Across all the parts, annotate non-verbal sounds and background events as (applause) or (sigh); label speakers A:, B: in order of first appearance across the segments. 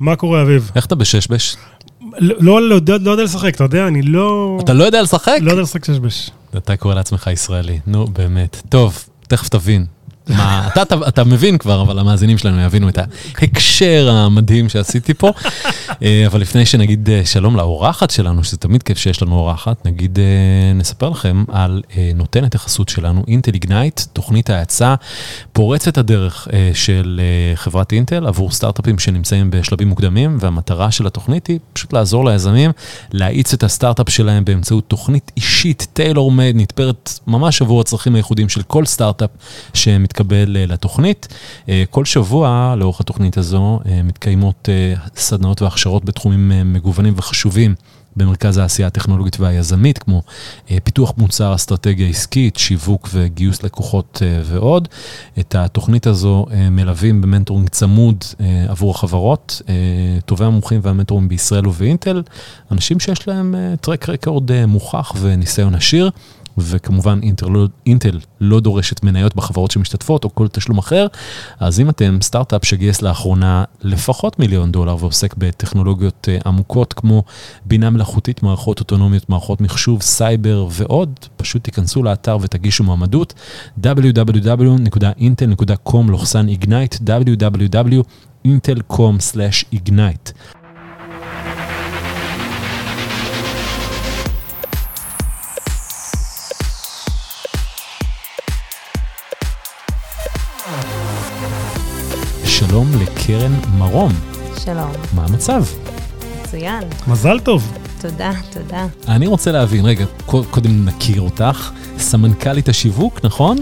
A: מה קורה, אביב?
B: איך אתה בששבש?
A: לא, לא, לא, יודע- לא יודע לשחק, אתה יודע, אני לא...
B: אתה לא יודע לשחק?
A: לא יודע לשחק ששבש.
B: אתה קורא לעצמך ישראלי, נו באמת. טוב, תכף תבין. מה, אתה, אתה, אתה מבין כבר, אבל המאזינים שלנו יבינו את ההקשר המדהים שעשיתי פה. אה, אבל לפני שנגיד אה, שלום לאורחת שלנו, שזה תמיד כיף שיש לנו אורחת, נגיד, אה, נספר לכם על נותנת החסות שלנו, אינטל איגנייט, תוכנית ההאצה פורצת הדרך של חברת אינטל עבור סטארט-אפים שנמצאים בשלבים מוקדמים, והמטרה של התוכנית היא פשוט לעזור ליזמים להאיץ את הסטארט-אפ שלהם באמצעות תוכנית אישית, טיילור מייד, נתפרת ממש עבור הצרכים הייחודיים של כל סטארט-אפ שמתקבל אה, לתוכנית. אה, כל שבוע לאורך התוכנית הזו אה, מתקיימות סדנאות והכשרות בתחומים מגוונים וחשובים. במרכז העשייה הטכנולוגית והיזמית, כמו פיתוח מוצר, אסטרטגיה עסקית, שיווק וגיוס לקוחות ועוד. את התוכנית הזו מלווים במנטורינג צמוד עבור החברות, טובי המומחים והמנטורים בישראל ובאינטל, אנשים שיש להם track record מוכח וניסיון עשיר. וכמובן אינטל לא, אינטל לא דורשת מניות בחברות שמשתתפות או כל תשלום אחר, אז אם אתם סטארט-אפ שגייס לאחרונה לפחות מיליון דולר ועוסק בטכנולוגיות אה, עמוקות כמו בינה מלאכותית, מערכות אוטונומיות, מערכות מחשוב, סייבר ועוד, פשוט תיכנסו לאתר ותגישו מועמדות www.intel.com/ignite www.intel.com/ignite שלום לקרן מרום,
C: שלום,
B: מה המצב?
C: מצוין.
A: מזל טוב.
C: תודה, תודה.
B: אני רוצה להבין, רגע, קוד- קודם נכיר אותך, סמנכ"לית השיווק, נכון?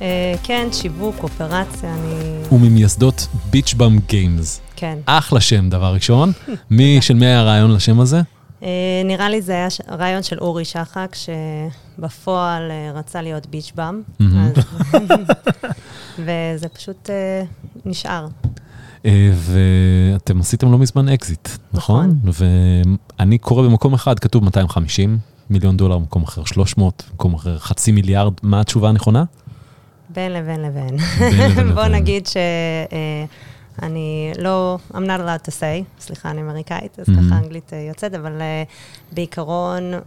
C: אה, כן, שיווק, אופרציה, אני...
B: וממייסדות ביצ'באם גיימס.
C: כן.
B: אחלה שם, דבר ראשון. (laughs) מי, של מי היה הרעיון לשם הזה?
C: אה, נראה לי זה היה ש- רעיון של אורי שחק, שבפועל אה, רצה להיות ביץ' באם. (laughs) וזה פשוט אה, נשאר.
B: אה, ואתם עשיתם לא מזמן אקזיט, נכון? ואני קורא במקום אחד, כתוב 250 מיליון דולר, במקום אחר 300, במקום אחר חצי מיליארד. מה התשובה הנכונה?
C: בין לבין לבין.
B: בין לבין
C: בוא. נגיד שאני לא, I'm not allowed to say, סליחה, אני אמריקאית, אז
B: Mhm.
C: ככה אנגלית אה, יוצאת, אבל אה, בעיקרון אה,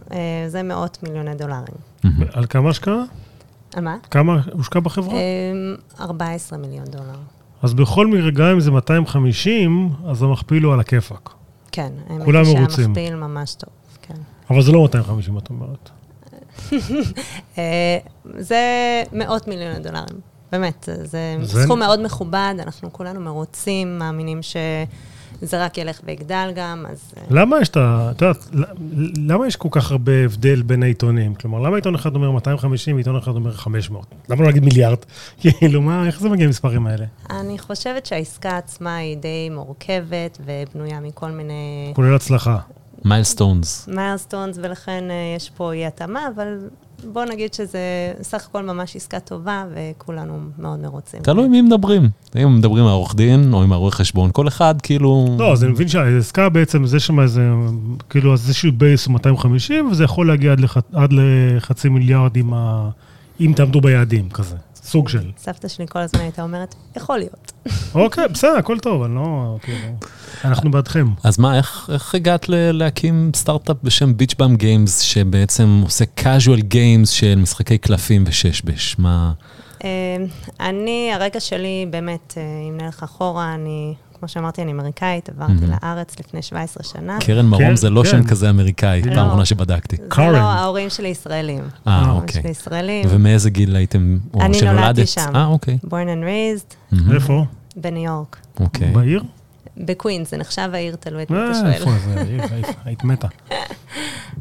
C: זה מאות מיליוני דולרים.
B: מהמם.
A: על כמה השקעה?
C: על מה?
A: כמה הושקע בחברה?
C: אה, 14 מיליון דולר.
A: אז בכל מקרה, גם אם זה 250, אז המכפיל הוא על הכיפאק.
C: כן, האמת
A: כולם
C: היא
A: מרוצים.
C: שהמכפיל ממש טוב, כן.
A: אבל זה לא 250, את אומרת. (laughs)
C: אה, זה מאות מיליוני דולרים, באמת, זה- זה סכום מאוד מכובד, אנחנו כולנו מרוצים, מאמינים שזה רק ילך ויגדל גם, אז... אה,
A: למה יש את ה... את יודעת, למה יש כל כך הרבה הבדל בין העיתונים? כלומר, למה עיתון אחד אומר 250 ועיתון אחד אומר 500? למה לא להגיד מיליארד? (laughs) כאילו, מה, איך זה מגיע למספרים האלה?
C: אני חושבת שהעסקה עצמה היא די מורכבת ובנויה מכל מיני
A: כולל הצלחה.
B: מיילסטונס.
C: מיילסטונס, ולכן אה, יש פה אי התאמה, אבל בוא נגיד שזה סך הכל ממש עסקה טובה, וכולנו מאוד מרוצים.
B: תלוי מי מדברים. אם מדברים עם העורך דין או עם הרואה חשבון, כל אחד כאילו...
A: לא, אז אני מבין שהעסקה בעצם, זה שם איזה, כאילו, אז איזשהו base הוא 250, וזה יכול להגיע עד, לח, עד לחצי מיליארד עם ה... אם תעמדו ביעדים, כזה. סוג של.
C: סבתא שלי כל הזמן הייתה אומרת, יכול להיות.
A: אוקיי, בסדר, הכל טוב, אני לא... כאילו, אנחנו בעדכם.
B: אז מה, איך, איך הגעת ל- להקים סטארט-אפ בשם Beach Bum Games, שבעצם עושה casual games של משחקי קלפים וששבש? מה...
C: אה, אני, הרקע שלי באמת, אה, אם נלך אחורה, אני, כמו שאמרתי, אני אמריקאית, עברתי. לארץ לפני 17 שנה.
B: קרן מרום
A: כן,
B: זה לא
A: כן.
B: שם כזה אמריקאי,
C: לא.
B: פעם אחרונה שבדקתי.
C: זה. לא, ההורים שלי ישראלים.
B: אה,
C: ההורים
B: אוקיי.
C: שלי ישראלים.
B: ומאיזה גיל הייתם, או
C: אני
B: שנולדת?
C: נולדתי שם.
B: אה, אוקיי.
C: born and raised.
A: איפה?
C: בניו יורק.
B: אוקיי.
A: בעיר?
C: בקווינס, זה נחשב העיר, תלוי את מי אתה
A: אה,
C: שואל.
A: איפה זה? העיר? איפה? היית מתה. (laughs)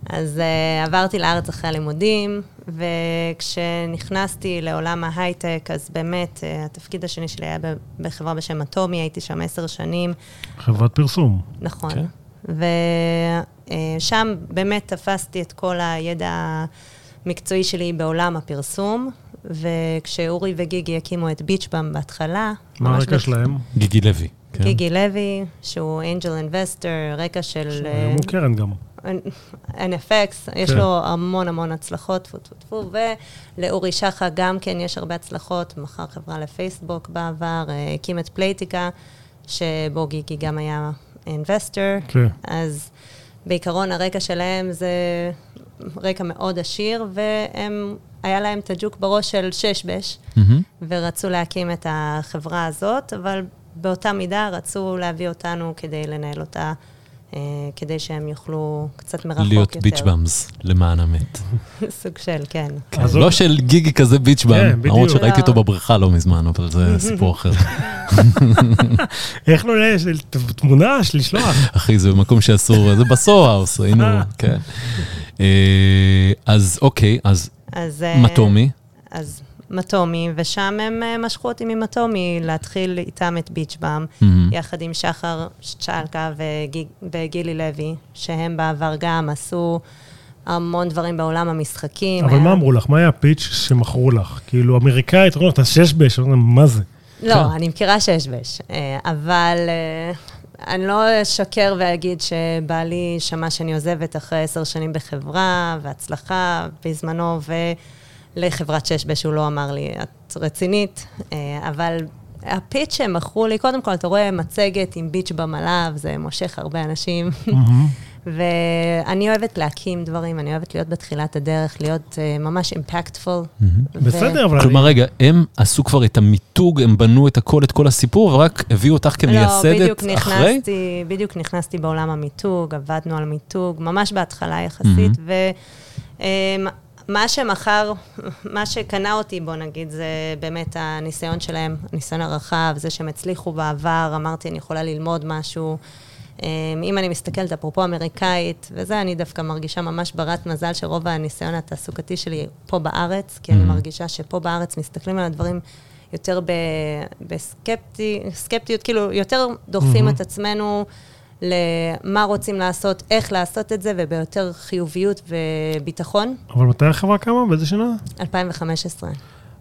C: אז uh, עברתי לארץ אחרי הלימודים, וכשנכנסתי לעולם ההייטק, אז באמת, uh, התפקיד השני שלי היה בחברה בשם אטומי, הייתי שם עשר שנים,
A: חברת פרסום.
C: נכון.
B: כן.
C: ושם באמת תפסתי את כל הידע המקצועי שלי בעולם הפרסום, וכשאורי וגיגי הקימו את ביצ'באם בהתחלה,
A: מה הרקע שלהם?
B: גיגי לוי. כן.
C: גיגי לוי, שהוא אנג'ל אינבסטור, רקע של... אה,
A: היום הוא קרן גם.
C: NFX, יש
A: כן.
C: לו המון המון הצלחות, טפו טפו טפו, ולאורי שחה גם כן יש הרבה הצלחות, מכר חברה לפייסבוק בעבר, אה, הקים את פלייטיקה, שבו גיגי גם היה אינבסטור.
A: כן.
C: אז בעיקרון הרקע שלהם זה רקע מאוד עשיר, והם, היה להם את הג'וק בראש של ששבש,
B: מהמם.
C: ורצו להקים את החברה הזאת, אבל באותה מידה רצו להביא אותנו כדי לנהל אותה, אה, כדי שהם יוכלו קצת מרחוק
B: להיות
C: יותר.
B: ביץ' באמס, למען האמת. (laughs)
C: סוג של, כן.
A: אז
B: לא של גיגי כזה ביץ'
A: כן,
B: באם, למרות. שראיתי
C: לא.
B: אותו בבריכה לא מזמן, אבל זה (laughs) סיפור אחר. (laughs)
A: איך לא יש תמונה של לשלוח?
B: אחי, זה במקום שאסור, זה בסו-האוס, היינו,
A: אה.
B: כן. אה, אז אוקיי, אז
C: אז...
B: מטומי,
C: אז מטומי, ושם הם אה, משכו אותי ממטומי להתחיל איתם את ביצ'באם,
B: מהמם.
C: יחד עם שחר צ'לקה וגיג- וגילי לוי, שהם בעבר גם עשו המון דברים בעולם המשחקים.
A: אבל
C: היה-
A: מה אמרו לך? מה היה הפיץ' שמכרו לך? כאילו, אמריקאית, אומרים לך, אתה שש בש, מה זה?
C: לא,
B: כן.
C: אני מכירה שיש בש, אה, אבל אה, אני לא אשקר ואגיד שבעלי שמע שאני עוזבת אחרי עשר שנים בחברה, והצלחה בזמנו, ולחברת שש בש הוא לא אמר לי, את רצינית, אה, אבל הפיץ' שהם מכרו לי, קודם כל, אתה רואה מצגת עם ביץ' במלאב, זה מושך הרבה אנשים. (laughs) ואני אוהבת להקים דברים, אני אוהבת להיות בתחילת הדרך, להיות uh, ממש אימפקטפול.
A: בסדר, אבל...
B: כלומר, רגע, הם עשו כבר את המיתוג, הם בנו את הכל, את כל הסיפור, ורק הביאו אותך
C: לא,
B: כמייסדת אחרי?
C: נכנסתי, בדיוק נכנסתי בעולם המיתוג, עבדנו על מיתוג, ממש בהתחלה יחסית, ומה שמכר, מה שקנה אותי, בוא נגיד, זה באמת הניסיון שלהם, הניסיון הרחב, זה שהם הצליחו בעבר, אמרתי, אני יכולה ללמוד משהו. אמ, אם אני מסתכלת, אפרופו אמריקאית, וזה, אני דווקא מרגישה ממש ברת מזל שרוב הניסיון התעסוקתי שלי פה בארץ, כי אני מרגישה שפה בארץ מסתכלים על הדברים יותר ב- בסקפטי, סקפטיות, כאילו, יותר דוחפים את עצמנו למה רוצים לעשות, איך לעשות את זה, וביותר חיוביות וביטחון.
A: אבל מתי החברה קמה? באיזה שנה?
C: 2015.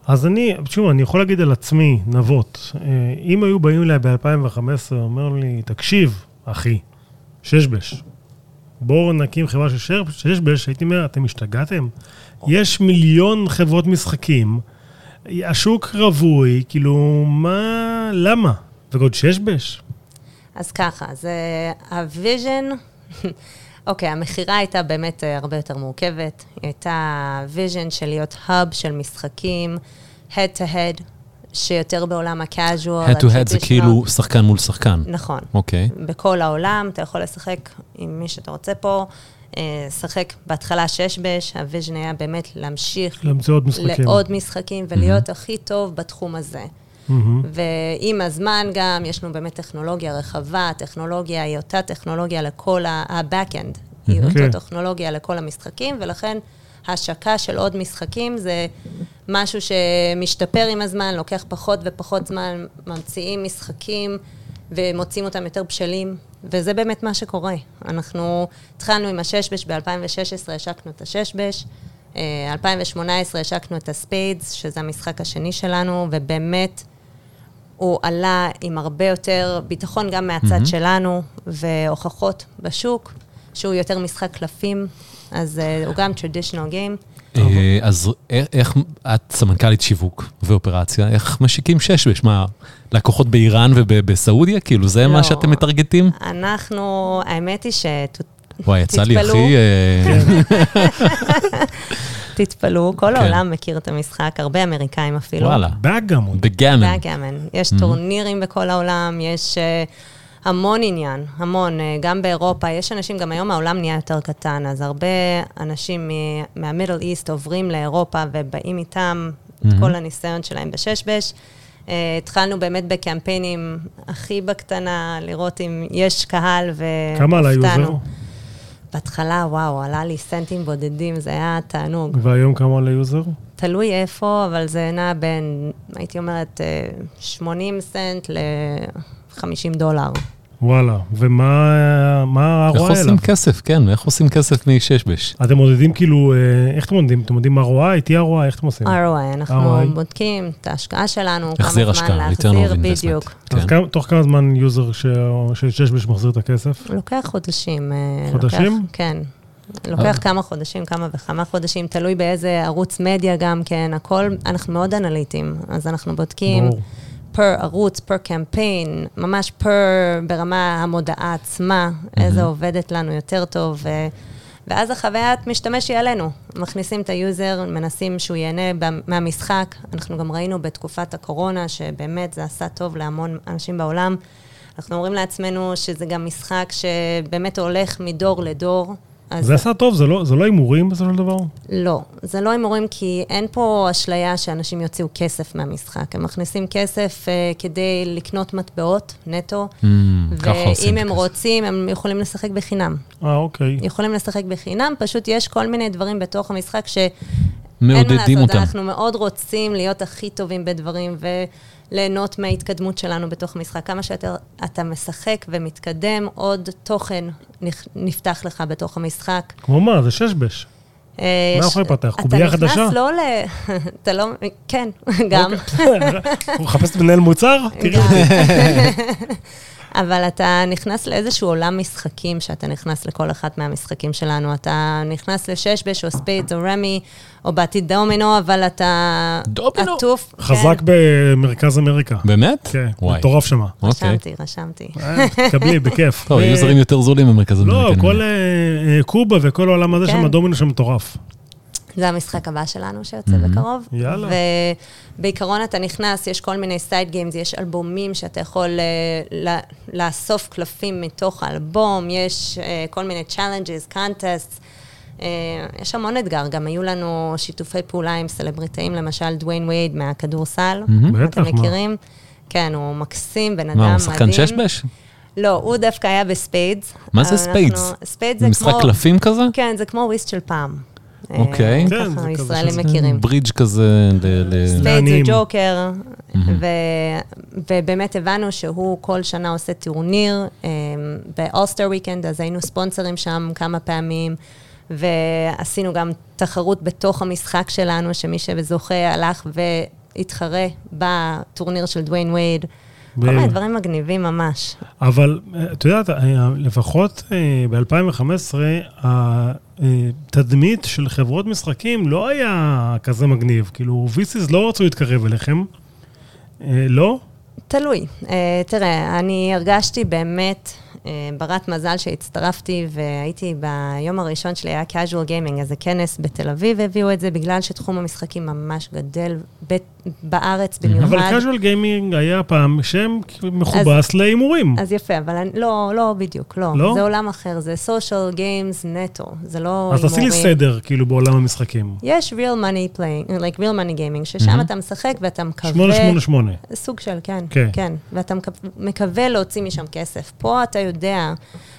A: אז אני, שוב, אני יכול להגיד על עצמי, נבות, אה, אם היו באים אליי ב-2015, אומר לי, תקשיב, אחי, ששבש, בואו נקים חברה של ששבש, הייתי אומר, אתם השתגעתם? יש מיליון חברות משחקים, השוק רווי, כאילו, מה, למה? ועוד ששבש?
C: אז ככה, זה ה vision, אוקיי, המכירה הייתה באמת אה, הרבה יותר מורכבת. היא הייתה vision של להיות hub של משחקים, head to head, שיותר בעולם ה-casual,
B: Head to head זה. כאילו שחקן מול שחקן.
C: נכון.
B: אוקיי.
C: בכל העולם, אתה יכול לשחק עם מי שאתה רוצה פה, אה, שחק בהתחלה שש בש, ה vision היה באמת להמשיך
A: להמציא עוד משחקים.
C: לעוד משחקים ולהיות הכי טוב בתחום הזה.
A: מהמם.
C: ועם הזמן גם, יש לנו באמת טכנולוגיה רחבה, הטכנולוגיה היא אותה טכנולוגיה לכל ה-backend, היא
A: כן.
C: אותה טכנולוגיה לכל המשחקים, ולכן השקה של עוד משחקים זה משהו שמשתפר עם הזמן, לוקח פחות ופחות זמן, ממציאים משחקים ומוצאים אותם יותר בשלים, וזה באמת מה שקורה. אנחנו התחלנו עם הששבש ב-2016, השקנו את הששבש. אה, 2018 השקנו את הספיידס, שזה המשחק השני שלנו, ובאמת הוא עלה עם הרבה יותר ביטחון גם מהצד שלנו, והוכחות בשוק, שהוא יותר משחק קלפים, אז אה, הוא גם traditional game.
B: אה, אז א- איך, את סמנכ"לית שיווק ואופרציה, איך משיקים שש? מה, לקוחות באיראן ובסעודיה? כאילו, זה
C: לא.
B: מה שאתם מטרגטים?
C: אנחנו, האמת היא שת...
B: וואי, יצא לי. הכי... (laughs)
C: תתפלאו, כל
B: כן.
C: העולם מכיר את המשחק, הרבה אמריקאים אפילו.
B: וואלה,
A: באגמון.
B: בגאמן.
C: באגאמן. יש טורנירים בכל העולם, יש אה, המון עניין, המון. אה, גם באירופה, יש אנשים, גם היום העולם נהיה יותר קטן, אז הרבה אנשים מ- מה Middle East עוברים לאירופה ובאים איתם את כל הניסיון שלהם בששבש. אה, התחלנו באמת בקמפיינים הכי בקטנה, לראות אם יש קהל והופתענו.
A: כמה עלה user?
C: בהתחלה, וואו, עלה לי סנטים בודדים, זה היה תענוג.
A: והיום כמה עלה user?
C: תלוי איפה, אבל זה נע בין, הייתי אומרת, אה, 80 סנט ל-50 דולר.
A: וואלה. ומה מה
B: איך
A: ה-ROI
B: עושים
A: אליו?
B: כסף, כן, איך עושים כסף משש-בש?
A: אתם מודדים כאילו, אה, איך אתם מודדים? אתם מודדים ROI, TROI, איך אתם עושים?
C: ROI, אנחנו
A: ROI.
C: בודקים את ההשקעה שלנו, כמה זמן להחזיר. בדיוק.
A: אז
B: כן.
A: כמה- תוך כמה זמן user של ששבש מחזיר את הכסף?
C: לוקח חודשים. אה,
A: חודשים?
C: לוקח, כן. לוקח כמה חודשים, כמה וכמה חודשים, תלוי באיזה ערוץ מדיה גם כן, הכל, אנחנו מאוד אנליטיים, אז אנחנו בודקים
A: ברור.
C: per ערוץ, per קמפיין, ממש per ברמה המודעה עצמה, איזה עובדת לנו יותר טוב. ואז החוויית משתמש היא עלינו. מכניסים את ה user, מנסים שהוא ייהנה מהמשחק. אנחנו גם ראינו בתקופת הקורונה, שבאמת זה עשה טוב להמון אנשים בעולם. אנחנו אומרים לעצמנו שזה גם משחק שבאמת הולך מדור לדור. אז
A: זה עשה טוב, זה לא- זה לא הימורים בסופו של דבר?
C: לא, זה לא הימורים כי אין פה אשליה שאנשים יוציאו כסף מהמשחק. הם מכניסים כסף uh, כדי לקנות מטבעות נטו,
B: Mm,
C: ואם הם
B: כסף.
C: רוצים, הם יכולים לשחק בחינם.
A: אה, אוקיי.
C: יכולים לשחק בחינם, פשוט יש כל מיני דברים בתוך המשחק ש...
B: מעודדים
C: אין מה לעשות,
B: אותם.
C: אנחנו מאוד רוצים להיות הכי טובים בדברים וליהנות מההתקדמות שלנו בתוך המשחק. כמה שיותר אתה משחק ומתקדם, עוד תוכן נפתח לך בתוך המשחק.
A: כמו מה? זה ששבש.
C: אה,
A: מה יכול להיפתח? קובייה
C: אתה
A: חדשה?
C: נכנס לא ל... (laughs) אתה לא... כן, גם. (laughs)
A: הוא מחפש מנהל מוצר? תראי. (laughs)
C: אבל אתה נכנס לאיזשהו עולם משחקים, שאתה נכנס לכל אחת מהמשחקים שלנו. אתה נכנס לששבש, או Spades, או רמי, או בעתיד דומינו, אבל אתה
B: דומינו.
C: עטוף.
A: חזק במרכז אמריקה.
B: באמת?
A: כן,
B: וואי.
A: מטורף שמה.
C: כן,
B: אוקיי.
C: רשמתי, רשמתי.
A: אה, תקבלי, (laughs) בכיף.
B: טוב,
A: ו-
B: יהיו יוזרים יותר זולים במרכז
A: לא,
B: אמריקה.
A: כל
B: נראה.
A: אה, אה, קובה וכל העולם הזה
C: כן.
A: שם, הדומינו שם מטורף.
C: זה המשחק הבא שלנו שיוצא בקרוב.
A: יאללה.
C: ובעיקרון אתה נכנס, יש כל מיני side games, יש אלבומים שאתה יכול אה, ל- לאסוף קלפים מתוך האלבום, יש אה, כל מיני challenges, contests. אה, יש המון אתגר, גם היו לנו שיתופי פעולה עם סלבריטאים, למשל דוויין וייד מהכדורסל,
A: בטח,
C: אתם
A: מה?
C: מכירים? כן, הוא מקסים, בן אדם
B: מה,
C: מדהים.
B: הוא שחקן ששבש?
C: לא, הוא דווקא היה ב Spades.
B: מה זה
C: אבל Spades? Spades
B: זה
C: זה
B: משחק
C: כמו...
B: קלפים כזה?
C: כן, זה כמו Whist של פעם.
B: אוקיי.
C: אה,
A: כן, זה
C: ככה
A: כזה
C: ישראלים
A: שזה-
C: מכירים.
B: ברידג' כזה ל...
C: spades
A: לעניים.
C: זה ג'וקר, ובאמת הבנו שהוא כל שנה עושה טורניר אה, ב-All-Star Weekend, אז היינו ספונסרים שם כמה פעמים, ועשינו גם תחרות בתוך המשחק שלנו, שמי שזוכה הלך והתחרה בטורניר של דוויין וייד.
A: ב-
C: כל מיני דברים מגניבים ממש.
A: אבל אה, את יודעת, לפחות ב-2015, התדמית של חברות משחקים לא היה כזה מגניב. כאילו, ויסיס לא רצו להתקרב אליכם. אה, לא?
C: תלוי. Uh, תראה, אני הרגשתי באמת ברת מזל שהצטרפתי, והייתי ביום הראשון שלי, היה casual gaming, איזה כנס בתל אביב, הביאו את זה בגלל שתחום המשחקים ממש גדל בארץ במיוחד.
A: אבל casual gaming היה פעם שם מכובס להימורים.
C: אז יפה, אבל אני, לא, לא בדיוק, לא.
A: לא?
C: זה עולם אחר, זה social games נטו, זה לא
A: אז תעשי לי
C: הימורים.
A: סדר, כאילו, בעולם המשחקים.
C: יש real money playing, like real money gaming, ששם אתה משחק ואתה מקווה...
A: 888.
C: סוג של, כן,
A: כן.
C: כן. כן. ואתה מקו- מקווה להוציא משם כסף. פה אתה יודע,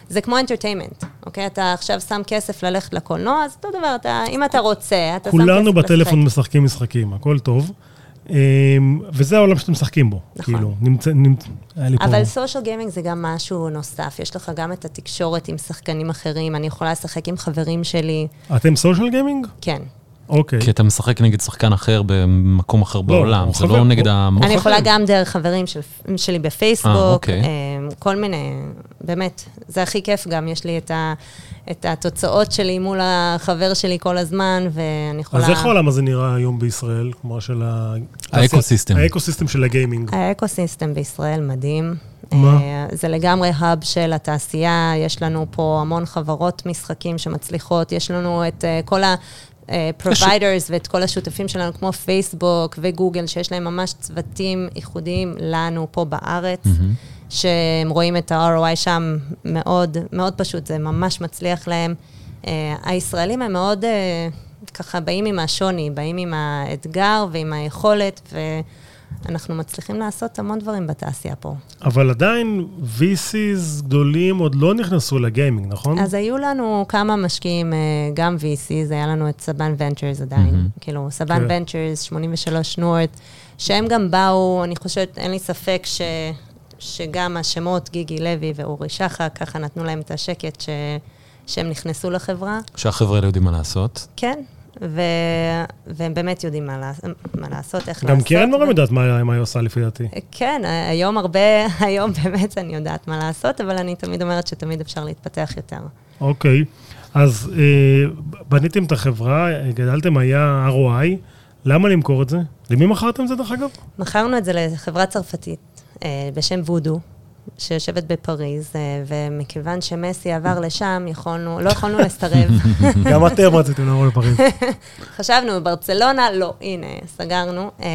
C: זה כמו אנטרטיימנט, אוקיי? אתה עכשיו שם כסף ללכת לקולנוע, אז אותו דבר, אתה, אם אתה רוצה, אתה שם כסף
A: כולנו
C: לשחק.
A: בטלפון משחקים משחקים, הכל טוב. אמ, וזה העולם שאתם משחקים בו.
C: נכון.
A: כאילו, נמצא, נמצא, היה לי פה...
C: אבל סושיאל גיימינג זה גם משהו נוסף. יש לך גם את התקשורת עם שחקנים אחרים, אני יכולה לשחק עם חברים שלי,
A: אתם סושיאל גיימינג?
C: כן.
A: אוקיי.
B: כי אתה משחק נגד שחקן אחר במקום אחר בעולם,
A: הוא
B: זה
A: חבר-
B: לא נגד
A: הוא-
B: ה...
C: אני יכולה גם דרך חברים של, שלי בפייסבוק,
B: אה, אוקיי.
C: אה, כל מיני, באמת, זה הכי כיף גם, יש לי את, ה, את התוצאות שלי מול החבר שלי כל הזמן, ואני יכולה...
A: אז איך העולם הזה נראה היום בישראל? כמו של ה...
B: האקוסיסטם.
A: האקוסיסטם של הגיימינג.
C: האקוסיסטם בישראל מדהים.
A: מה?
C: אה, זה לגמרי hub של התעשייה, יש לנו פה המון חברות משחקים שמצליחות, יש לנו את אה, כל ה... providers ואת כל השותפים שלנו, כמו פייסבוק וגוגל, שיש להם ממש צוותים ייחודיים לנו פה בארץ, שהם רואים את ה-ROI שם מאוד, מאוד פשוט, זה ממש מצליח להם. אה, הישראלים הם מאוד אה, ככה באים עם השוני, באים עם האתגר ועם היכולת, ואנחנו מצליחים לעשות המון דברים בתעשייה פה.
A: אבל עדיין VCs גדולים עוד לא נכנסו לגיימינג, נכון?
C: אז היו לנו כמה משקיעים, אה, גם VC, זה היה לנו את סבן ונצ'רס עדיין, כאילו, סבן
A: כן.
C: ונצ'רס, 83 נורט, שהם גם באו, אני חושבת, אין לי ספק ש... שגם השמות, גיגי לוי ואורי שחק, ככה נתנו להם את השקט ש... שהם נכנסו לחברה.
B: שהחבר'ה האלה יודעים מה לעשות.
C: כן, ו... והם באמת יודעים מה, לעש... מה לעשות, איך
A: גם
C: לעשות.
A: קרן מורם
C: ו-
A: יודעת מה מה היא עושה לפי דעתי.
C: כן, היום הרבה, (laughs) היום באמת אני יודעת מה לעשות, אבל אני תמיד אומרת שתמיד אפשר להתפתח יותר.
A: אוקיי. אז אה, בניתם את החברה, גדלתם, היה ROI, למה למכור את זה? למי מכרתם את זה, דרך אגב?
C: מכרנו את זה לחברה צרפתית אה, בשם וודו, שיושבת בפריז, אה, ומכיוון שמסי עבר לשם, יכולנו, לא יכולנו לסרב. (laughs)
A: גם אתם רציתם לעבור לפריז. (laughs)
C: חשבנו בברצלונה, לא, הנה, סגרנו. אה,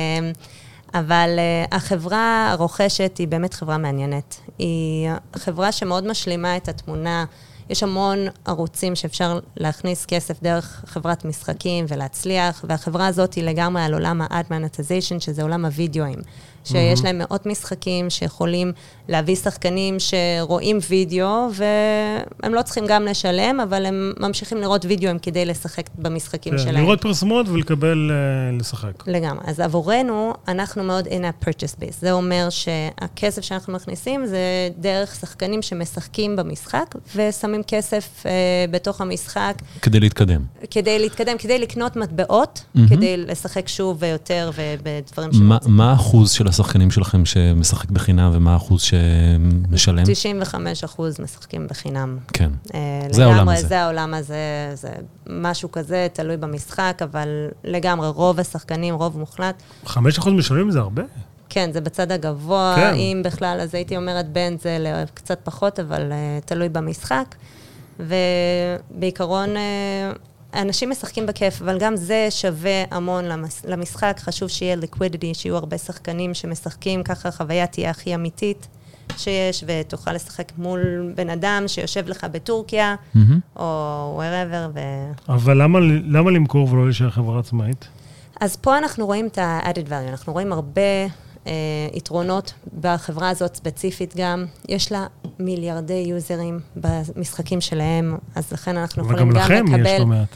C: אבל uh, החברה הרוכשת היא באמת חברה מעניינת. היא חברה שמאוד משלימה את התמונה. יש המון ערוצים שאפשר להכניס כסף דרך חברת משחקים ולהצליח, והחברה הזאת היא לגמרי על עולם ה-ad monetization, שזה עולם הווידאוים. שיש mm-hmm. להם מאות משחקים שיכולים להביא שחקנים שרואים וידאו, והם לא צריכים גם לשלם, אבל הם ממשיכים לראות וידאוים כדי לשחק במשחקים כן, שלהם.
A: לראות פרסומות ולקבל, uh, לשחק.
C: לגמרי. אז עבורנו, אנחנו מאוד in a purchase base. זה אומר שהכסף שאנחנו מכניסים זה דרך שחקנים שמשחקים במשחק, ושמים כסף uh, בתוך המשחק.
B: כדי להתקדם.
C: כדי להתקדם, כדי לקנות מטבעות, mm-hmm. כדי לשחק שוב ויותר ובדברים רוצים.
B: מה האחוז של השחקנים שלכם שמשחק בחינם, ומה האחוז שמשלם?
C: 95 אחוז משחקים בחינם.
B: כן, uh, זה העולם הזה.
C: זה העולם הזה, זה משהו כזה, תלוי במשחק, אבל לגמרי, רוב השחקנים, רוב מוחלט.
A: 5 אחוז משלמים זה הרבה.
C: כן, זה בצד הגבוה, כן. אם בכלל, אז הייתי אומרת בין זה לקצת פחות, אבל uh, תלוי במשחק. ובעיקרון, uh, אנשים משחקים בכיף, אבל גם זה שווה המון למשחק. חשוב שיהיה ליקווידיטי, שיהיו הרבה שחקנים שמשחקים, ככה החוויה תהיה הכי אמיתית שיש, ותוכל לשחק מול בן אדם שיושב לך בטורקיה, mm-hmm. או wherever. ו...
A: אבל למה, למה למכור ולא להישאר חברה עצמאית?
C: אז פה אנחנו רואים את ה-added value, אנחנו רואים הרבה יתרונות בחברה הזאת ספציפית גם. יש לה מיליארדי יוזרים במשחקים שלהם, אז לכן אנחנו יכולים גם לקבל... וגם לכם יש לא מעט.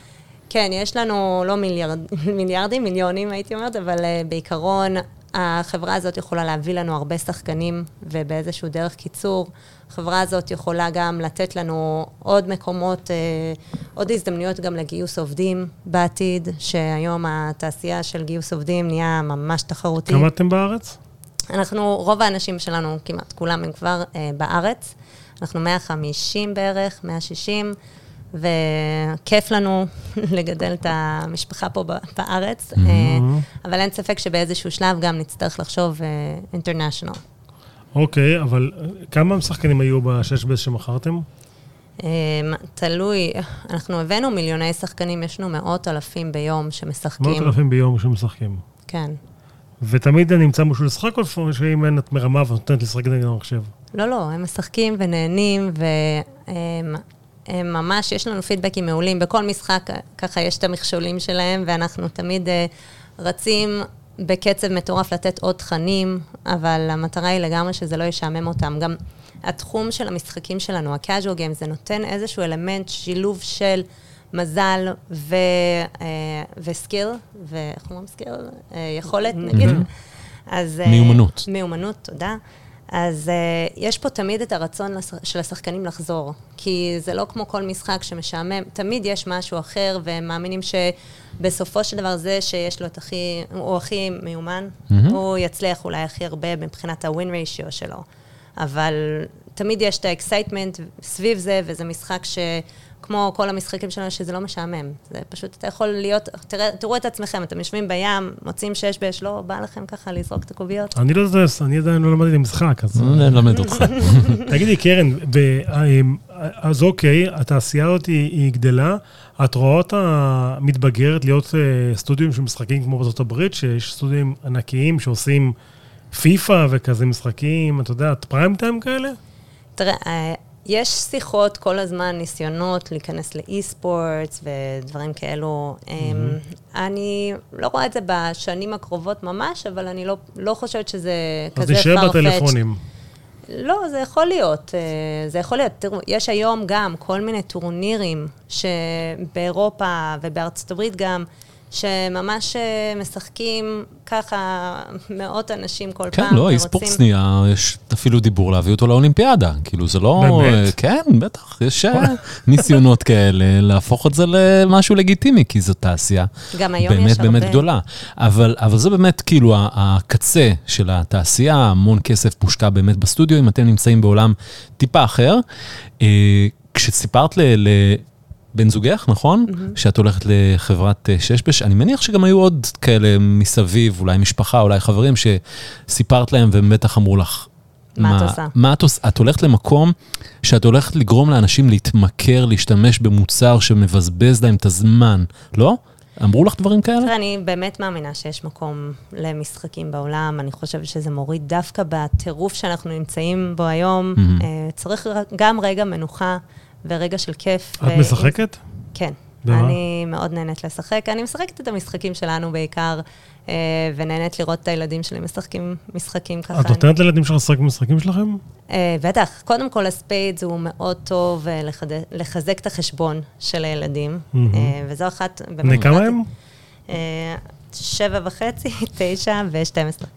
C: כן, יש לנו לא מיליארד, מיליארדים, מיליונים הייתי אומרת, אבל uh, בעיקרון החברה הזאת יכולה להביא לנו הרבה שחקנים, ובאיזשהו דרך קיצור, החברה הזאת יכולה גם לתת לנו עוד מקומות, uh, עוד הזדמנויות גם לגיוס עובדים בעתיד, שהיום התעשייה של גיוס עובדים נהיה ממש תחרותית.
A: כמה אתם בארץ?
C: אנחנו, רוב האנשים שלנו, כמעט כולם הם כבר uh, בארץ. אנחנו 150 בערך, 160. וכיף לנו (laughs) לגדל את המשפחה פה בארץ, mm-hmm. אבל אין ספק שבאיזשהו שלב גם נצטרך לחשוב אינטרנשיונל. Uh,
A: אוקיי, okay, אבל כמה שחקנים היו בשש בס שמכרתם?
C: תלוי, אנחנו הבאנו מיליוני שחקנים, יש לנו מאות אלפים ביום שמשחקים.
A: מאות אלפים ביום שמשחקים.
C: כן.
A: ותמיד נמצא משהו לשחק, או שאם אין את מרמה ואת נותנת לשחק נגד המחשב?
C: לא, לא, הם משחקים ונהנים, והם הם ממש, יש לנו פידבקים מעולים. בכל משחק, ככה יש את המכשולים שלהם, ואנחנו תמיד uh, רצים בקצב מטורף לתת עוד תכנים, אבל המטרה היא לגמרי שזה לא ישעמם אותם. גם התחום של המשחקים שלנו, ה-casual game, זה נותן איזשהו אלמנט, שילוב של מזל ו, uh, ו skill, ואיך אומרים skill? Uh, יכולת, נגיד.
B: אז... מיומנות.
C: מיומנות, תודה. אז uh, יש פה תמיד את הרצון של השחקנים לחזור, כי זה לא כמו כל משחק שמשעמם, תמיד יש משהו אחר, והם מאמינים שבסופו של דבר זה שיש לו את הכי, הוא הכי מיומן, mm-hmm. הוא יצליח אולי הכי הרבה מבחינת ה-win ratio שלו. אבל תמיד יש את ה excitement סביב זה, וזה משחק ש... כמו כל המשחקים שלנו, שזה לא משעמם. זה פשוט, אתה יכול להיות, תראה, תראו את עצמכם, אתם יושבים בים, מוצאים שש באש, לא בא לכם ככה לזרוק את הקוביות?
A: אני לא יודע, אני עדיין לא למדתי משחק, אז...
B: אני אלמד אותך. (laughs)
A: תגידי, קרן, אז אוקיי, התעשייה הזאת היא גדלה, את רואה אותה מתבגרת להיות אה, סטודיו של משחקים כמו בארצות הברית, שיש סטודיו ענקיים שעושים פיפא וכזה משחקים, את יודעת, פריים טיים כאלה?
C: תראה, אה, יש שיחות כל הזמן, ניסיונות להיכנס לאי-ספורטס ודברים כאלו. Mm-hmm. אני לא רואה את זה בשנים הקרובות ממש, אבל אני לא, לא חושבת שזה כזה farfetch.
A: אז נשאר בטלפונים.
C: לא, זה יכול להיות. אה, זה יכול להיות. תראו, יש היום גם כל מיני טורנירים שבאירופה ובארצות הברית גם, שממש אה, משחקים ככה מאות אנשים כל
B: כן,
C: פעם.
B: כן, לא, אי-ספורט נהיה, יש אפילו דיבור להביא אותו לאולימפיאדה. כאילו, זה לא...
A: באמת?
B: כן, בטח, יש אה, (laughs) ניסיונות כאלה להפוך את זה למשהו לגיטימי, כי זו תעשייה
C: גם היום
B: באמת
C: יש
B: באמת
C: הרבה...
B: גדולה. אבל, אבל זה באמת כאילו הקצה של התעשייה, המון כסף מושקע באמת בסטודיו, אם אתם נמצאים בעולם טיפה אחר. אה, כשסיפרת ל... ל בן זוגך, נכון? שאת הולכת לחברת אה, ששבש. אני מניח שגם היו עוד כאלה מסביב, אולי משפחה, אולי חברים, שסיפרת להם והם בטח אמרו לך,
C: מה את עושה?
B: מה את עושה? את הולכת למקום שאת הולכת לגרום לאנשים להתמכר, להשתמש במוצר שמבזבז להם את הזמן, לא? אמרו לך דברים כאלה?
C: תראה, אני באמת מאמינה שיש מקום למשחקים בעולם. אני חושבת שזה מוריד דווקא בטירוף שאנחנו נמצאים בו היום. אה, צריך גם רגע מנוחה ורגע של כיף.
A: את
C: ו-
A: משחקת?
C: כן.
A: במה?
C: אני מאוד נהנית לשחק. אני משחקת את המשחקים שלנו בעיקר, אה, ונהנית לראות את הילדים שלי משחקים משחקים ככה.
A: את נותנת לילדים שלך לשחק במשחקים שלכם?
C: אה, בטח. קודם כל, הספיידס הוא מאוד טוב אה, לחד- לחזק את החשבון של הילדים,
A: מהמם.
C: אה, וזו אחת...
A: בני כמה הם?
C: אה, שבע וחצי, (laughs) תשע ושתים עשרה.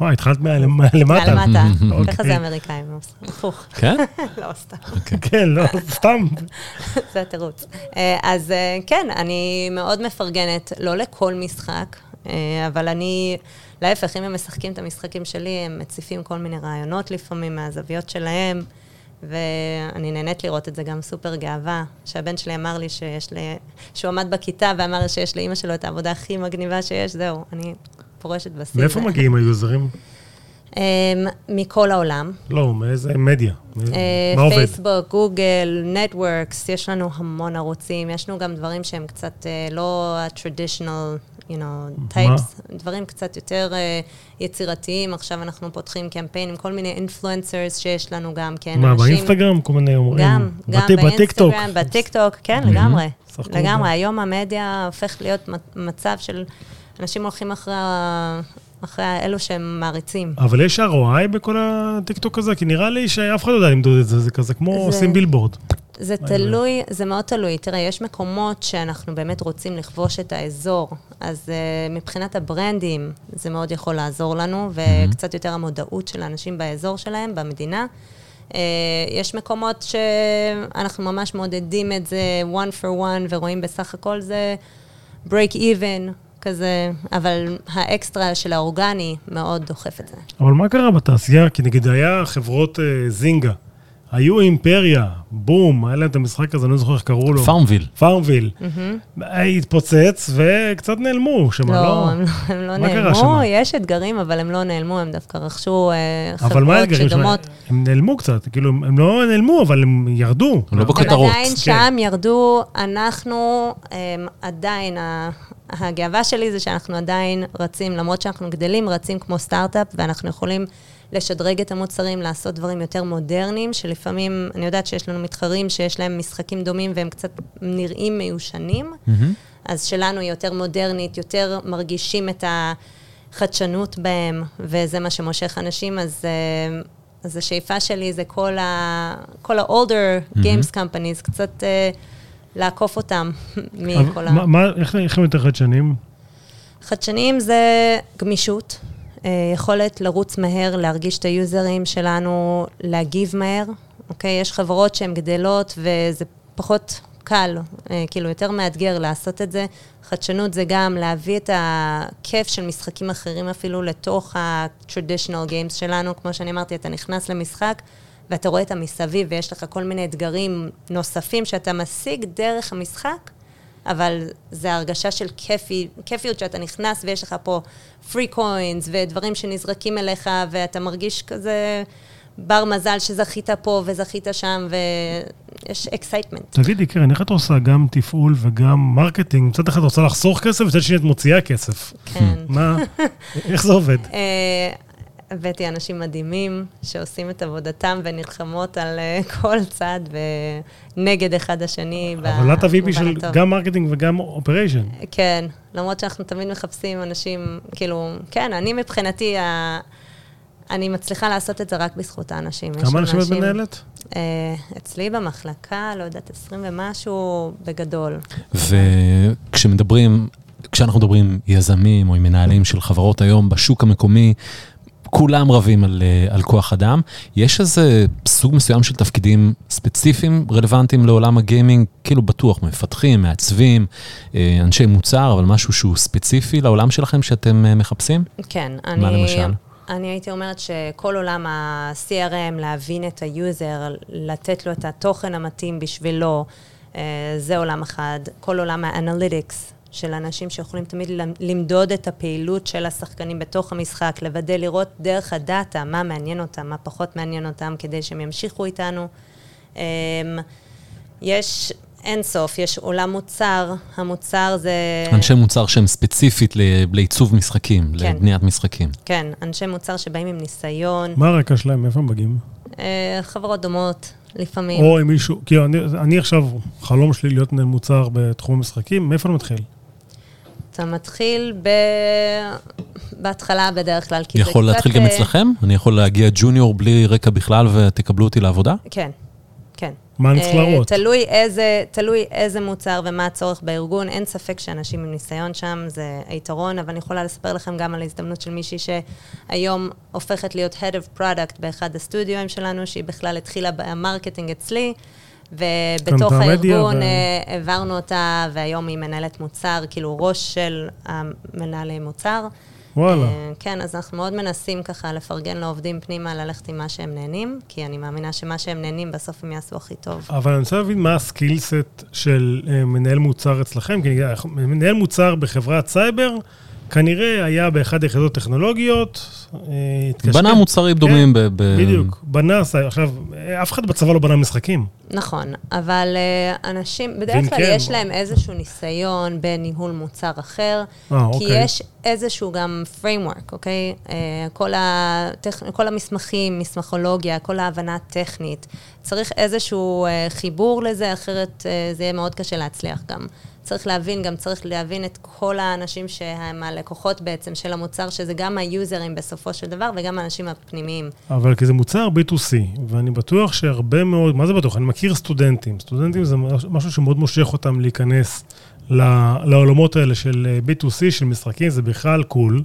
A: וואי, התחלת מה- למטה.
C: למטה.
A: אוקיי.
C: ככה זה אמריקאים, הפוך. (laughs)
B: כן?
C: לא, סתם.
A: כן, לא, סתם.
C: זה התירוץ. אה, אז אה, כן, אני מאוד מפרגנת, לא לכל משחק, אה, אבל אני, להפך, אם הם משחקים את המשחקים שלי, הם מציפים כל מיני רעיונות לפעמים מהזוויות שלהם, ואני נהנית לראות את זה גם סופר גאווה, שהבן שלי אמר לי שיש לי, שהוא עמד בכיתה ואמר שיש לאימא שלו את העבודה הכי מגניבה שיש, זהו, אני פורשת בשיא.
A: מאיפה מגיעים היוזרים?
C: אה, מכל העולם.
A: לא, מאיזה מדיה?
C: אה,
A: מה עובד?
C: פייסבוק, גוגל, נטוורקס, יש לנו המון ערוצים, יש לנו גם דברים שהם קצת אה, לא ה-traditional, you know, types, דברים קצת יותר אה, יצירתיים. עכשיו אנחנו פותחים קמפיין עם כל מיני אינפלואנסרס שיש לנו גם, כן,
A: מה,
C: אנשים-
A: באינסטגרם? כל מיני אומרים?
C: גם, גם. באינסטגרם, בטיקטוק, כן, לגמרי. לגמרי. היום המדיה הופך להיות מצ- מצב של אנשים הולכים אחרי ה- אחרי אלו שהם מעריצים.
A: אבל יש ROI בכל הטיקטוק הזה? כי נראה לי שאף אחד לא יודע למדוד את זה, זה כזה כמו
C: זה-
A: עושים בילבורד.
C: זה תלוי, זה מאוד תלוי. תראה, יש מקומות שאנחנו באמת רוצים לכבוש את האזור, אז uh, מבחינת הברנדים, זה מאוד יכול לעזור לנו, וקצת יותר המודעות של האנשים באזור שלהם, במדינה. Uh, יש מקומות שאנחנו ממש מעודדים את זה one for one, ורואים בסך הכל זה break even כזה, אבל האקסטרה של האורגני מאוד דוחף את זה.
A: אבל מה קרה בתעשייה? כי נגיד היה חברות אה, זינגה, היו אימפריה, בום, היה להם את המשחק הזה, אני לא זוכר איך קראו לו.
B: פארמוויל.
A: פארמוויל. התפוצץ וקצת נעלמו, שמה
C: לא,
A: לא...
C: הם לא, הם לא נעלמו? יש אתגרים, אבל הם לא נעלמו, הם דווקא רכשו אה,
A: אבל מה
C: חברות? שדומות.
A: הם נעלמו קצת, כאילו, הם הם לא נעלמו, אבל הם ירדו.
B: הם לא
C: הם
B: בכותרות.
C: עדיין
A: כן.
C: שם, ירדו, אנחנו אה, עדיין, הגאווה שלי זה שאנחנו עדיין רצים, למרות שאנחנו גדלים, רצים כמו סטארט-אפ, ואנחנו יכולים לשדרג את המוצרים, לעשות דברים יותר מודרניים, שלפעמים, אני יודעת שיש לנו מתחרים שיש להם משחקים דומים והם קצת נראים מיושנים,
B: מהמם.
C: אז שלנו היא יותר מודרנית, יותר מרגישים את החדשנות בהם, וזה מה שמושך אנשים, אז, אה, אז השאיפה שלי זה כל ה- כל ה-older games companies, קצת אה, לעקוף אותם (laughs) מכל ה...
A: מה- איך איך הם יותר חדשניים?
C: חדשניים זה גמישות, יכולת לרוץ מהר, להרגיש את היוזרים שלנו, להגיב מהר, אוקיי? יש חברות שהן גדלות וזה פחות קל, אה, כאילו יותר מאתגר לעשות את זה. חדשנות זה גם להביא את הכיף של משחקים אחרים אפילו לתוך ה-traditional games שלנו. כמו שאני אמרתי, אתה נכנס למשחק ואתה רואה את המסביב ויש לך כל מיני אתגרים נוספים שאתה משיג דרך המשחק. אבל זה הרגשה של כיפי, כיפיות שאתה נכנס ויש לך פה free coins ודברים שנזרקים אליך ואתה מרגיש כזה בר מזל שזכית פה וזכית שם ויש excitement.
A: תגידי, קרן, איך את עושה גם תפעול וגם marketing? מצד אחד את רוצה לחסוך כסף, מצד שני את מוציאה כסף.
C: כן.
A: מה, (laughs) איך זה עובד?
C: הבאתי אנשים מדהימים שעושים את עבודתם ונלחמות על אה, (laughs) כל צד ונגד אחד השני.
A: אבל את ה-VP של. גם marketing וגם operation.
C: כן, למרות שאנחנו תמיד מחפשים אנשים, כאילו, כן, אני מבחינתי, ה... אני מצליחה לעשות את זה רק בזכות האנשים.
A: כמה אנשים את מנהלת?
C: אה, אצלי במחלקה, לא יודעת, 20 ומשהו, בגדול.
B: וכשמדברים, כשאנחנו מדברים עם יזמים או עם מנהלים של חברות היום בשוק המקומי, כולם רבים על, אה, על כוח אדם. יש איזה סוג מסוים של תפקידים ספציפיים רלוונטיים לעולם הגיימינג? כאילו בטוח, מפתחים, מעצבים, אה, אנשי מוצר, אבל משהו שהוא ספציפי לעולם שלכם שאתם אה, מחפשים?
C: כן,
B: מה
C: אני...
B: למשל?
C: אני הייתי אומרת שכל עולם ה-CRM, להבין את ה user, לתת לו את התוכן המתאים בשבילו, זה עולם אחד. כל עולם האנליטיקס, של אנשים שיכולים תמיד למדוד את הפעילות של השחקנים בתוך המשחק, לוודא, לראות דרך הדאטה מה מעניין אותם, מה פחות מעניין אותם, כדי שהם ימשיכו איתנו. אמ, יש אין סוף, יש עולם מוצר, המוצר זה...
B: אנשי מוצר שהם ספציפית לעיצוב משחקים, כן. לבניית משחקים.
C: כן, אנשי מוצר שבאים עם ניסיון.
A: מה הרקע שלהם? מאיפה הם מגיעים?
C: אה, חברות דומות, לפעמים.
A: או עם מישהו, כי אני, אני עכשיו, חלום שלי להיות מנהל מוצר בתחום המשחקים, מאיפה אני מתחיל?
C: אתה מתחיל ב... בהתחלה בדרך כלל,
B: כי זה קצת... יכול להתחיל גם אה, אצלכם? אני יכול להגיע ג'וניור בלי רקע בכלל ותקבלו אותי לעבודה?
C: כן, כן.
A: מה אני צריך אה, להראות?
C: תלוי איזה, תלוי איזה מוצר ומה הצורך בארגון. אין ספק שאנשים עם ניסיון שם זה היתרון, אבל אני יכולה לספר לכם גם על ההזדמנות של מישהי שהיום הופכת להיות Head of Product באחד הסטודיואים שלנו, שהיא בכלל התחילה ב marketing אצלי. ובתוך הארגון ו... אה, העברנו אותה, והיום היא מנהלת מוצר, כאילו ראש של המנהלי מוצר.
A: וואלה. אה,
C: כן, אז אנחנו מאוד מנסים ככה לפרגן לעובדים פנימה, ללכת עם מה שהם נהנים, כי אני מאמינה שמה שהם נהנים, בסוף הם יעשו הכי טוב.
A: אבל אני רוצה להבין מה ה skill set של אה, מנהל מוצר אצלכם, כי מנהל מוצר בחברת סייבר, כנראה היה באחד היחידות טכנולוגיות,
B: אה, התקשר. בנה מוצרים כן, דומים ב... ב...
A: בדיוק, בנה, עכשיו, אף אחד בצבא לא בנה משחקים.
C: נכון, אבל אה, אנשים, בדרך כלל כן, יש להם איזשהו ניסיון בניהול מוצר אחר, 아, כי אוקיי. יש איזשהו גם framework, אוקיי? אה, כל, הטכ... כל המסמכים, מסמכולוגיה, כל ההבנה הטכנית, צריך איזשהו חיבור לזה, אחרת זה יהיה מאוד קשה להצליח גם. צריך להבין, גם צריך להבין את כל האנשים שהם הלקוחות בעצם של המוצר, שזה גם היוזרים בסופו של דבר וגם האנשים הפנימיים.
A: אבל כי זה מוצר B2C, ואני בטוח שהרבה מאוד, מה זה בטוח? אני מכיר סטודנטים. סטודנטים זה משהו שמאוד מושך אותם להיכנס לעולמות האלה של אה, B2C, של משחקים, זה בכלל קול.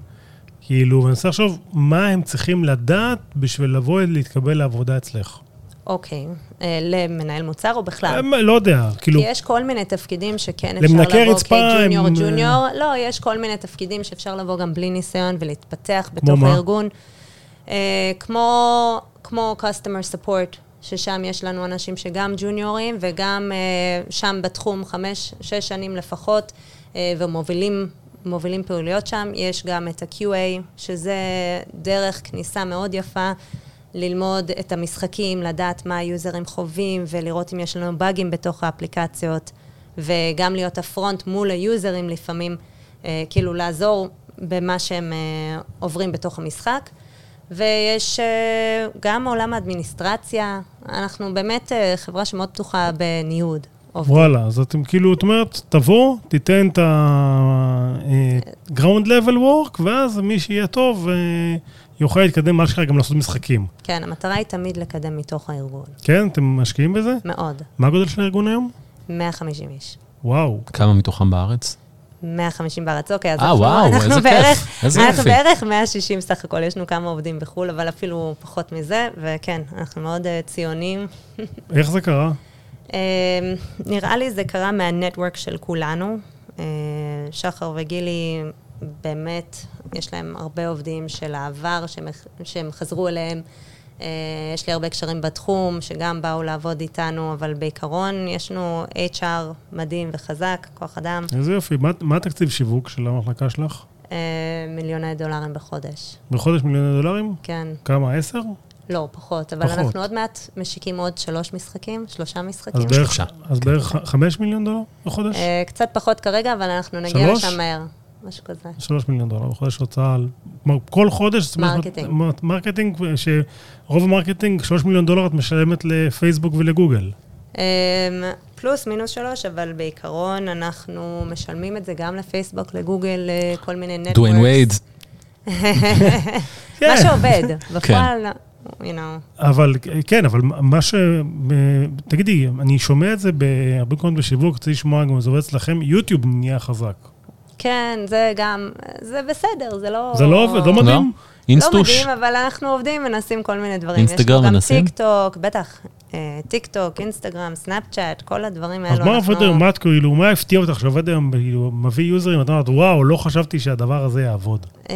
A: כאילו, ואני רוצה לחשוב, מה הם צריכים לדעת בשביל לבוא להתקבל לעבודה אצלך.
C: אוקיי, אה, למנהל מוצר או בכלל?
A: אה, לא יודע, כאילו...
C: כי יש כל מיני תפקידים שכן אפשר לבוא כג'וניור. ג'וניור, לא, יש כל מיני תפקידים שאפשר לבוא גם בלי ניסיון ולהתפתח בתוך? הארגון. אה, כמו, כמו customer support, ששם יש לנו אנשים שגם ג'וניורים וגם שם בתחום חמש, שש שנים לפחות, ומובילים מובילים פעילויות שם. יש גם את ה-QA, שזה דרך כניסה מאוד יפה. ללמוד את המשחקים, לדעת מה היוזרים חווים ולראות אם יש לנו באגים בתוך האפליקציות, וגם להיות הפרונט מול היוזרים לפעמים, אה, כאילו לעזור במה שהם אה, עוברים בתוך המשחק. ויש אה, גם עולם האדמיניסטרציה, אנחנו באמת אה, חברה שמאוד פתוחה בניוד.
A: עובדים. וואלה, אז אתם כאילו, את אומרת, תבוא, תיתן את ה-ground אה, level work, ואז מי שיהיה טוב, אה, יוכל להתקדם מה שקרה גם לעשות משחקים.
C: כן, המטרה היא תמיד לקדם מתוך הארגון.
A: כן? אתם משקיעים בזה?
C: מאוד.
A: מה הגודל של הארגון היום?
C: 150 איש.
A: וואו.
B: כמה מתוכם בארץ?
C: 150 בארץ, אוקיי, אז
B: 아, אנחנו, וואו, אנחנו איזה בערך, כיף, איזה
C: אנחנו יופי. בערך 160 סך הכל, יש לנו כמה עובדים בחו"ל, אבל אפילו פחות מזה, וכן, אנחנו מאוד uh, ציונים. (laughs)
A: איך זה קרה?
C: Uh, נראה לי זה קרה מהנטוורק של כולנו. Uh, שחר וגילי באמת, יש להם הרבה עובדים של העבר שהם, שהם חזרו אליהם. אה, יש לי הרבה קשרים בתחום, שגם באו לעבוד איתנו, אבל בעיקרון יש לנו HR מדהים וחזק, כוח אדם.
A: איזה יופי. מה, מה התקציב שיווק של המחלקה שלך?
C: אה, מיליוני דולרים בחודש.
A: בחודש מיליוני דולרים?
C: כן.
A: כמה, עשר?
C: לא, פחות, אבל פחות. אנחנו עוד מעט משיקים עוד שלוש משחקים, שלושה משחקים.
A: אז בערך, אז בערך חמש מיליון דולר בחודש?
C: אה, קצת פחות כרגע, אבל אנחנו נגיע שלוש? לשם מהר. משהו כזה.
A: שלוש מיליון דולר בחודש הוצאה על... כל חודש...
C: marketing.
A: marketing, שרוב ה marketing, שלוש מיליון דולר את משלמת לפייסבוק ולגוגל.
C: אמ, פלוס מינוס שלוש, אבל בעיקרון אנחנו משלמים את זה גם לפייסבוק, לגוגל, לכל מיני networks.
B: דוויין וייד.
C: מה שעובד, (laughs) בפועל, you know.
A: אבל, כן, אבל מה ש... תגידי, אני שומע את זה בהרבה קודם בשיווק, רוצה לשמוע גם זה עובד אצלכם, יוטיוב נהיה חזק.
C: כן, זה גם, זה בסדר, זה לא...
A: זה לא עובד, לא מדהים? לא?
B: אינסטוש?
C: לא מדהים, אבל אנחנו עובדים, מנסים כל מיני דברים.
B: אינסטגרם מנסים?
C: יש גם טיק טוק, בטח, אה, טיק טוק, אינסטגרם, סנאפ צ'אט, כל הדברים האלו.
A: אז מה עובד היום, מה כאילו, מה הפתיע אותך שעובד היום, כאילו, מביא יוזרים, את אומרת, וואו, לא חשבתי שהדבר הזה יעבוד. אמ,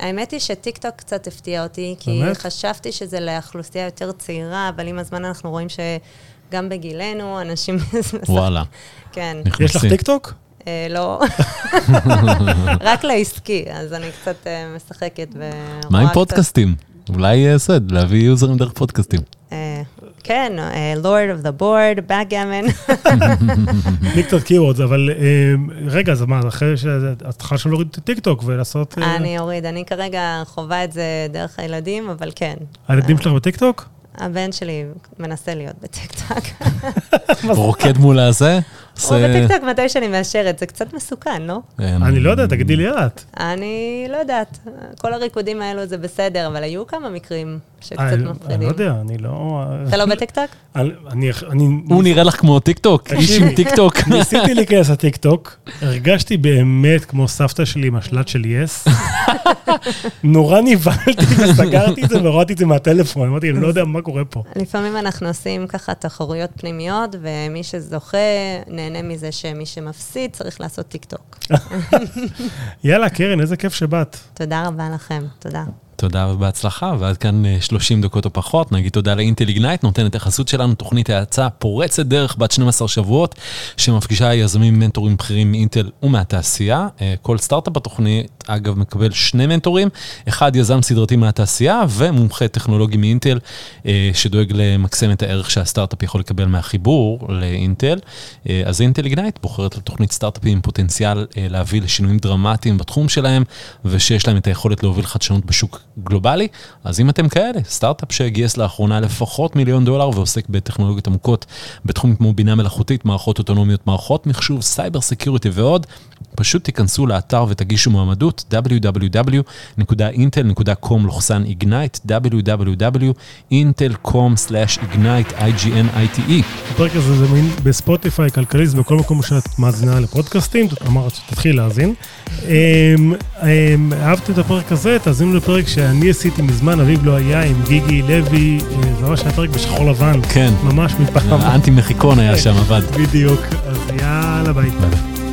C: האמת היא שטיק טוק קצת הפתיע אותי, כי באמת? חשבתי שזה לאוכלוסייה יותר צעירה, אבל עם הזמן אנחנו רואים ש... גם בגילנו, אנשים...
B: וואלה,
C: כן.
A: יש לך טיקטוק?
C: לא, (laughs) רק לעסקי, אז אני קצת אה, משחקת ורואה.
B: מה עם פודקאסטים? אולי אה, זה, להביא יוזרים דרך פודקאסטים.
C: אה, כן, אה, Lord of the Board, Backgammon. (laughs)
A: טיקטוק keywords, אבל אה, רגע, אז מה, אחרי ש... את צריכה עכשיו להוריד את טיקטוק ולעשות... אה,
C: אני אוריד, אני כרגע חווה את זה דרך הילדים, אבל כן.
A: הילדים שלך בטיקטוק?
C: הבן שלי מנסה להיות בטיקטוק.
B: רוקד מול הזה?
C: הוא
B: עושה-
C: בטיקטוק מתי שאני מאשרת, זה קצת מסוכן, לא?
A: אני לא יודע, תגידי לי את.
C: אני לא יודעת, כל הריקודים האלו זה בסדר, אבל היו כמה מקרים שקצת
A: אה, אני
C: מפחידים.
A: לא יודע, אני לא...
C: אתה לא בטיקטוק?
A: אני- אני... אני-
B: הוא נראה לך כמו טיקטוק? איש עם. טיקטוק. (laughs)
A: ניסיתי להיכנס לטיקטוק, הרגשתי באמת כמו סבתא שלי עם השלט של יס. (laughs) נורא נבהלתי וסגרתי את זה והורדתי את זה מהטלפון, אמרתי, אני לא יודע מה קורה פה.
C: לפעמים אנחנו עושים ככה תחרויות פנימיות, ומי שזוכה נהנה מזה שמי שמפסיד צריך לעשות טיקטוק. (laughs)
A: יאללה, קרן, איזה כיף שבאת.
C: תודה רבה לכם, תודה.
B: תודה ובהצלחה, ועד כאן אה, 30 דקות או פחות. נגיד תודה לאינטל Ignite, נותנת החסות שלנו, תוכנית האצה פורצת דרך בת 12 שבועות, שמפגישה יזמים מנטורים בכירים מאינטל ומהתעשייה. אה, כל סטארט-אפ בתוכנית, אגב, מקבל שני מנטורים, אחד יזם סדרתי מהתעשייה ומומחה טכנולוגי מאינטל, אה, שדואג למקסם את הערך שהסטארט-אפ יכול לקבל מהחיבור לאינטל. אה, אז אינטל Ignite בוחרת לתוכנית סטארט-אפים עם פוטנציאל אה, להביא לשינויים דרמטיים בתחום שלהם, ושיש להם את היכולת להוביל חדשנות בשוק גלובלי. אז אם אתם כאלה, סטארט-אפ שגייס לאחרונה לפחות מיליון דולר ועוסק בטכנולוגיות עמוקות בתחום כמו בינה מלאכותית, מערכות אוטונומיות, מערכות מחשוב, cyber security ועוד, פשוט תיכנסו לאתר ותגישו מועמדות www.intel.com/ignite www.intel.com/ignite ignite
A: הפרק הזה זה מין בספוטיפיי, כלכליסט, בכל מקום שאת מאזינה לפודקאסטים, אמרת שתתחיל להאזין. אמ, אמ, אהבתם את הפרק הזה, תאזינו לפרק שאני עשיתי מזמן, אביב לא היה, עם גיגי לוי, אה, זה ממש היה פרק בשחור לבן,
B: כן,
A: ממש מפעם.
B: האנטי מחיקון היה שם, עבד.
A: בדיוק, אז יאללה ביי.
B: ביי.